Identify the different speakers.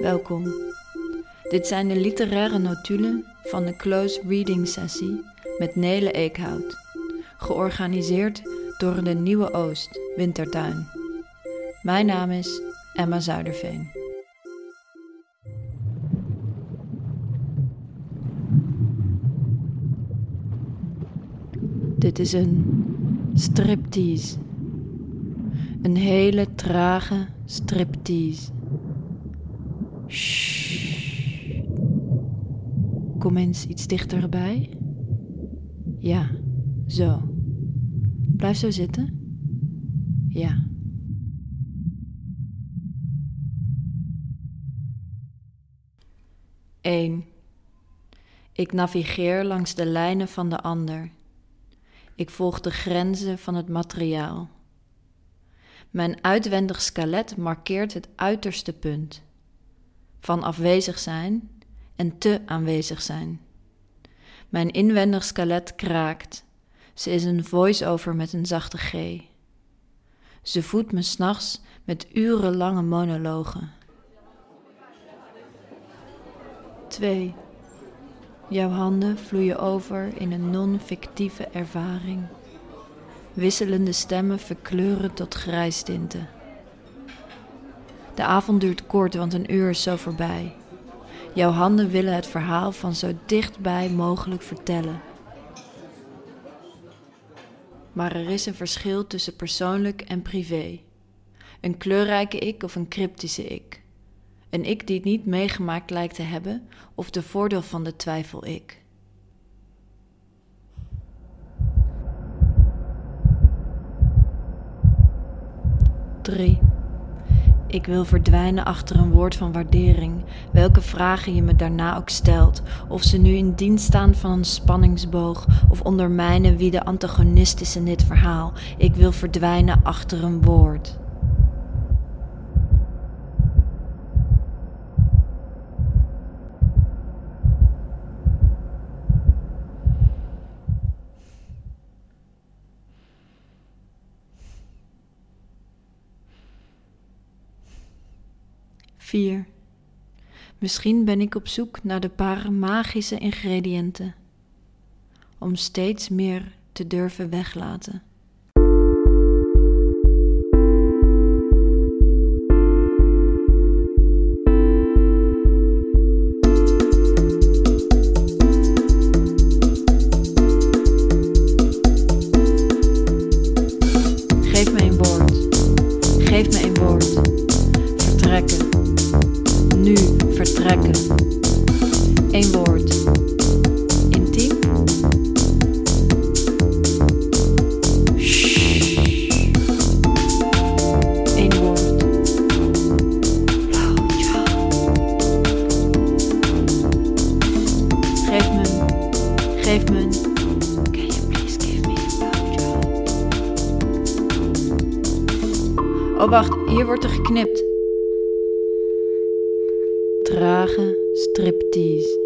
Speaker 1: Welkom. Dit zijn de literaire notulen van de close reading sessie met Nele Eekhout, georganiseerd door de Nieuwe Oost Wintertuin. Mijn naam is Emma Zuiderveen. Dit is een striptease. Een hele trage striptease. Kom eens iets dichterbij. Ja, zo. Blijf zo zitten. Ja. Eén. Ik navigeer langs de lijnen van de ander. Ik volg de grenzen van het materiaal. Mijn uitwendig skelet markeert het uiterste punt van afwezig zijn en te aanwezig zijn. Mijn inwendig skelet kraakt. Ze is een voice-over met een zachte G. Ze voedt me s'nachts met urenlange monologen. 2. Jouw handen vloeien over in een non-fictieve ervaring. Wisselende stemmen verkleuren tot grijstinten. De avond duurt kort, want een uur is zo voorbij. Jouw handen willen het verhaal van zo dichtbij mogelijk vertellen. Maar er is een verschil tussen persoonlijk en privé. Een kleurrijke ik of een cryptische ik. Een ik die het niet meegemaakt lijkt te hebben, of de voordeel van de twijfel ik. Drie. Ik wil verdwijnen achter een woord van waardering, welke vragen je me daarna ook stelt, of ze nu in dienst staan van een spanningsboog of ondermijnen wie de antagonist is in dit verhaal. Ik wil verdwijnen achter een woord. Misschien ben ik op zoek naar de paar magische ingrediënten om steeds meer te durven weglaten. Geef me een woord. Geef me een woord. Vertrekken. Nu vertrekken. Eén woord. Intiem. Shh. Eén woord. Geef me. Geef me. Can you please give me? Oh wacht, hier wordt er geknipt. Trage striptease.